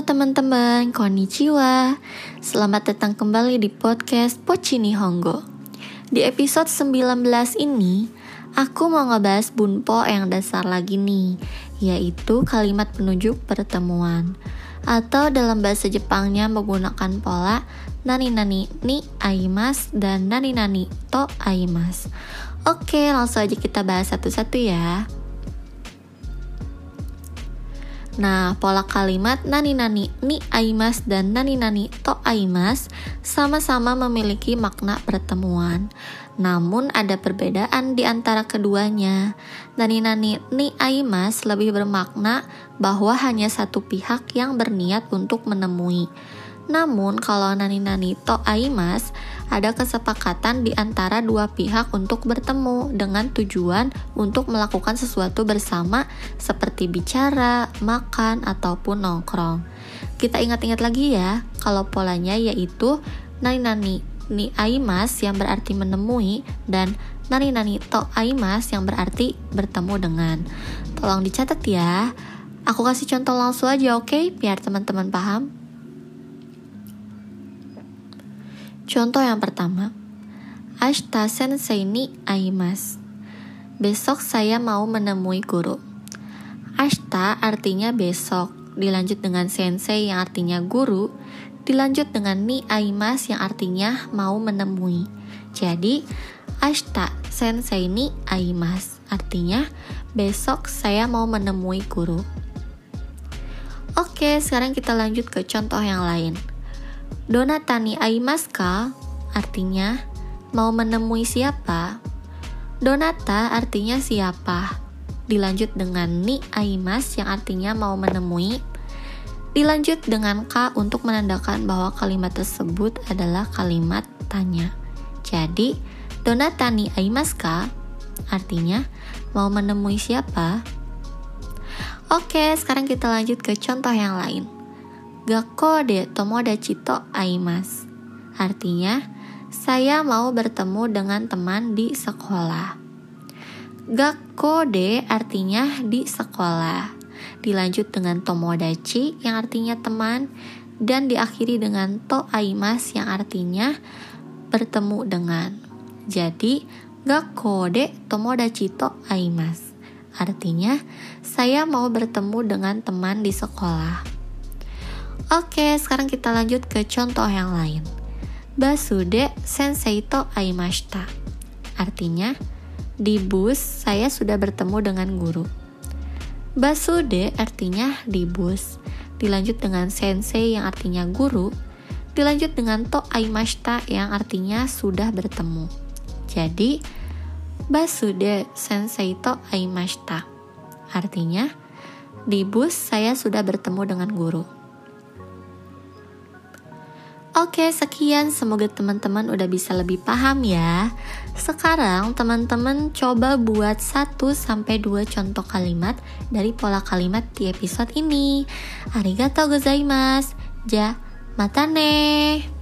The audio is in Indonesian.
teman-teman, konnichiwa. Selamat datang kembali di podcast Pochi Nihongo. Di episode 19 ini, aku mau ngebahas bunpo yang dasar lagi nih, yaitu kalimat penunjuk pertemuan. Atau dalam bahasa Jepangnya menggunakan pola nani nani ni aimas dan nani nani to aimas. Oke, langsung aja kita bahas satu-satu ya. Nah, pola kalimat nani-nani ni aimas dan nani-nani to aimas sama-sama memiliki makna pertemuan. Namun ada perbedaan di antara keduanya. Nani-nani ni aimas lebih bermakna bahwa hanya satu pihak yang berniat untuk menemui. Namun kalau nani-nani to aimas, ada kesepakatan di antara dua pihak untuk bertemu dengan tujuan untuk melakukan sesuatu bersama seperti bicara, makan, ataupun nongkrong. Kita ingat-ingat lagi ya, kalau polanya yaitu nani-nani ni aimas yang berarti menemui dan nani-nani to aimas yang berarti bertemu dengan. Tolong dicatat ya. Aku kasih contoh langsung aja oke, okay? biar teman-teman paham. Contoh yang pertama, Ashita sensei ni aimas. Besok saya mau menemui guru. Ashita artinya besok, dilanjut dengan sensei yang artinya guru, dilanjut dengan ni aimas yang artinya mau menemui. Jadi, Ashita sensei ni aimas artinya besok saya mau menemui guru. Oke, sekarang kita lanjut ke contoh yang lain. Donatani aimaska artinya mau menemui siapa? Donata artinya siapa? Dilanjut dengan ni aimas yang artinya mau menemui. Dilanjut dengan ka untuk menandakan bahwa kalimat tersebut adalah kalimat tanya. Jadi, donatani aimaska artinya mau menemui siapa? Oke, sekarang kita lanjut ke contoh yang lain. Gakko de tomodachi to aimas. Artinya, saya mau bertemu dengan teman di sekolah. Gakko de artinya di sekolah. Dilanjut dengan tomodachi yang artinya teman dan diakhiri dengan to aimas yang artinya bertemu dengan. Jadi, gakko de tomodachi to aimas. Artinya, saya mau bertemu dengan teman di sekolah. Oke, sekarang kita lanjut ke contoh yang lain. Basude sensei to aimashita. Artinya, di bus saya sudah bertemu dengan guru. Basude artinya di bus. Dilanjut dengan sensei yang artinya guru. Dilanjut dengan to aimashita yang artinya sudah bertemu. Jadi, Basude sensei to aimashita. Artinya, di bus saya sudah bertemu dengan guru. Oke, sekian. Semoga teman-teman udah bisa lebih paham ya. Sekarang teman-teman coba buat 1 sampai 2 contoh kalimat dari pola kalimat di episode ini. Arigatou gozaimasu. Ja, mata ne.